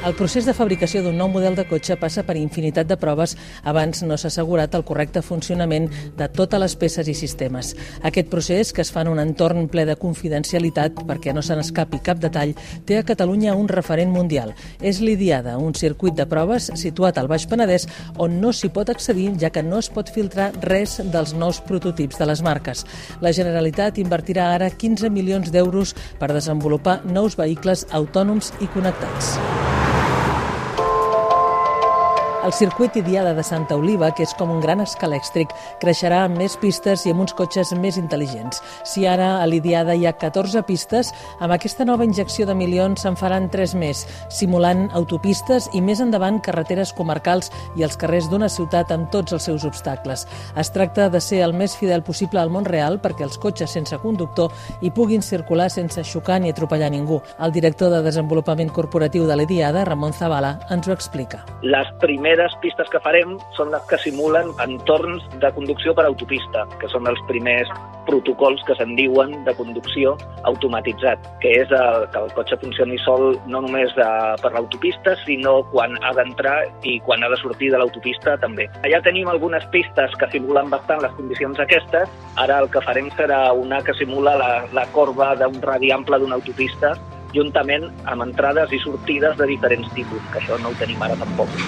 El procés de fabricació d'un nou model de cotxe passa per infinitat de proves abans no s'ha assegurat el correcte funcionament de totes les peces i sistemes. Aquest procés, que es fa en un entorn ple de confidencialitat perquè no se n'escapi cap detall, té a Catalunya un referent mundial. És l'Idiada, un circuit de proves situat al Baix Penedès on no s'hi pot accedir ja que no es pot filtrar res dels nous prototips de les marques. La Generalitat invertirà ara 15 milions d'euros per desenvolupar nous vehicles autònoms i connectats. El circuit Idiada de Santa Oliva, que és com un gran escalèxtric, creixerà amb més pistes i amb uns cotxes més intel·ligents. Si ara a l'Idiada hi ha 14 pistes, amb aquesta nova injecció de milions se'n faran 3 més, simulant autopistes i més endavant carreteres comarcals i els carrers d'una ciutat amb tots els seus obstacles. Es tracta de ser el més fidel possible al món real perquè els cotxes sense conductor hi puguin circular sense xocar ni atropellar ningú. El director de Desenvolupament Corporatiu de l'Idiada, Ramon Zavala, ens ho explica. Les primeres primeres pistes que farem són les que simulen entorns de conducció per autopista, que són els primers protocols que se'n diuen de conducció automatitzat, que és el, que el cotxe funcioni sol no només de, per l'autopista, sinó quan ha d'entrar i quan ha de sortir de l'autopista també. Allà tenim algunes pistes que simulen bastant les condicions aquestes. Ara el que farem serà una que simula la, la corba d'un radi ample d'una autopista juntament amb entrades i sortides de diferents tipus, que això no ho tenim ara tampoc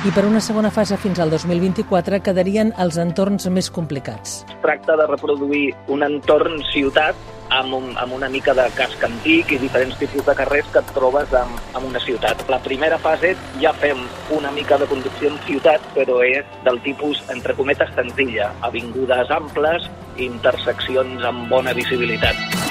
i per una segona fase fins al 2024 quedarien els entorns més complicats. Es tracta de reproduir un entorn ciutat amb, un, amb una mica de casc antic i diferents tipus de carrers que et trobes en, en una ciutat. La primera fase ja fem una mica de conducció en ciutat, però és del tipus, entre cometes, senzilla. Avingudes amples, interseccions amb bona visibilitat.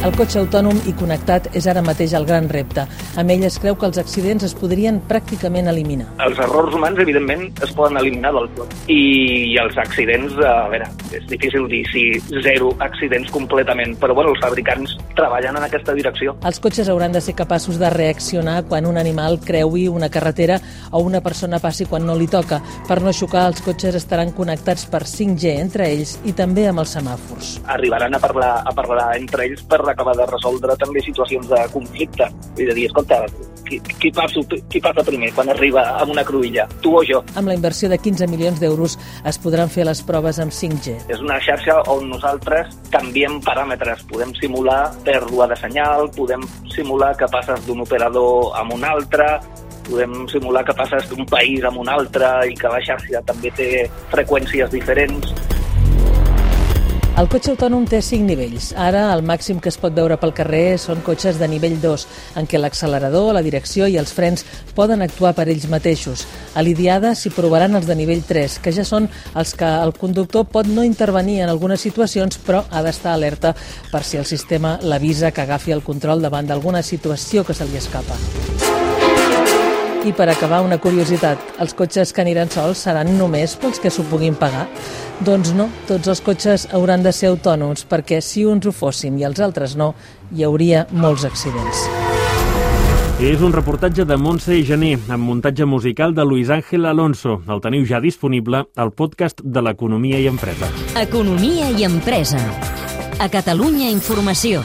El cotxe autònom i connectat és ara mateix el gran repte. Amb ell es creu que els accidents es podrien pràcticament eliminar. Els errors humans, evidentment, es poden eliminar del tot. I els accidents, a veure, és difícil dir si zero accidents completament, però bueno, els fabricants treballen en aquesta direcció. Els cotxes hauran de ser capaços de reaccionar quan un animal creui una carretera o una persona passi quan no li toca. Per no xocar, els cotxes estaran connectats per 5G entre ells i també amb els semàfors. Arribaran a parlar, a parlar entre ells per acabar de resoldre també situacions de conflicte. I de dir, escolta, qui, qui, passa, qui passa primer quan arriba amb una cruïlla, tu o jo? Amb la inversió de 15 milions d'euros es podran fer les proves amb 5G. És una xarxa on nosaltres canviem paràmetres. Podem simular pèrdua de senyal, podem simular que passes d'un operador a un altre, podem simular que passes d'un país a un altre i que la xarxa també té freqüències diferents. El cotxe autònom té 5 nivells. Ara el màxim que es pot veure pel carrer són cotxes de nivell 2, en què l'accelerador, la direcció i els frens poden actuar per ells mateixos. A l'Idiada s'hi provaran els de nivell 3, que ja són els que el conductor pot no intervenir en algunes situacions, però ha d'estar alerta per si el sistema l'avisa que agafi el control davant d'alguna situació que se li escapa. I per acabar, una curiositat. Els cotxes que aniran sols seran només pels que s'ho puguin pagar? Doncs no, tots els cotxes hauran de ser autònoms, perquè si uns ho fossin i els altres no, hi hauria molts accidents. És un reportatge de Montse i Gené, amb muntatge musical de Luis Ángel Alonso. El teniu ja disponible al podcast de l'Economia i Empresa. Economia i Empresa. A Catalunya Informació.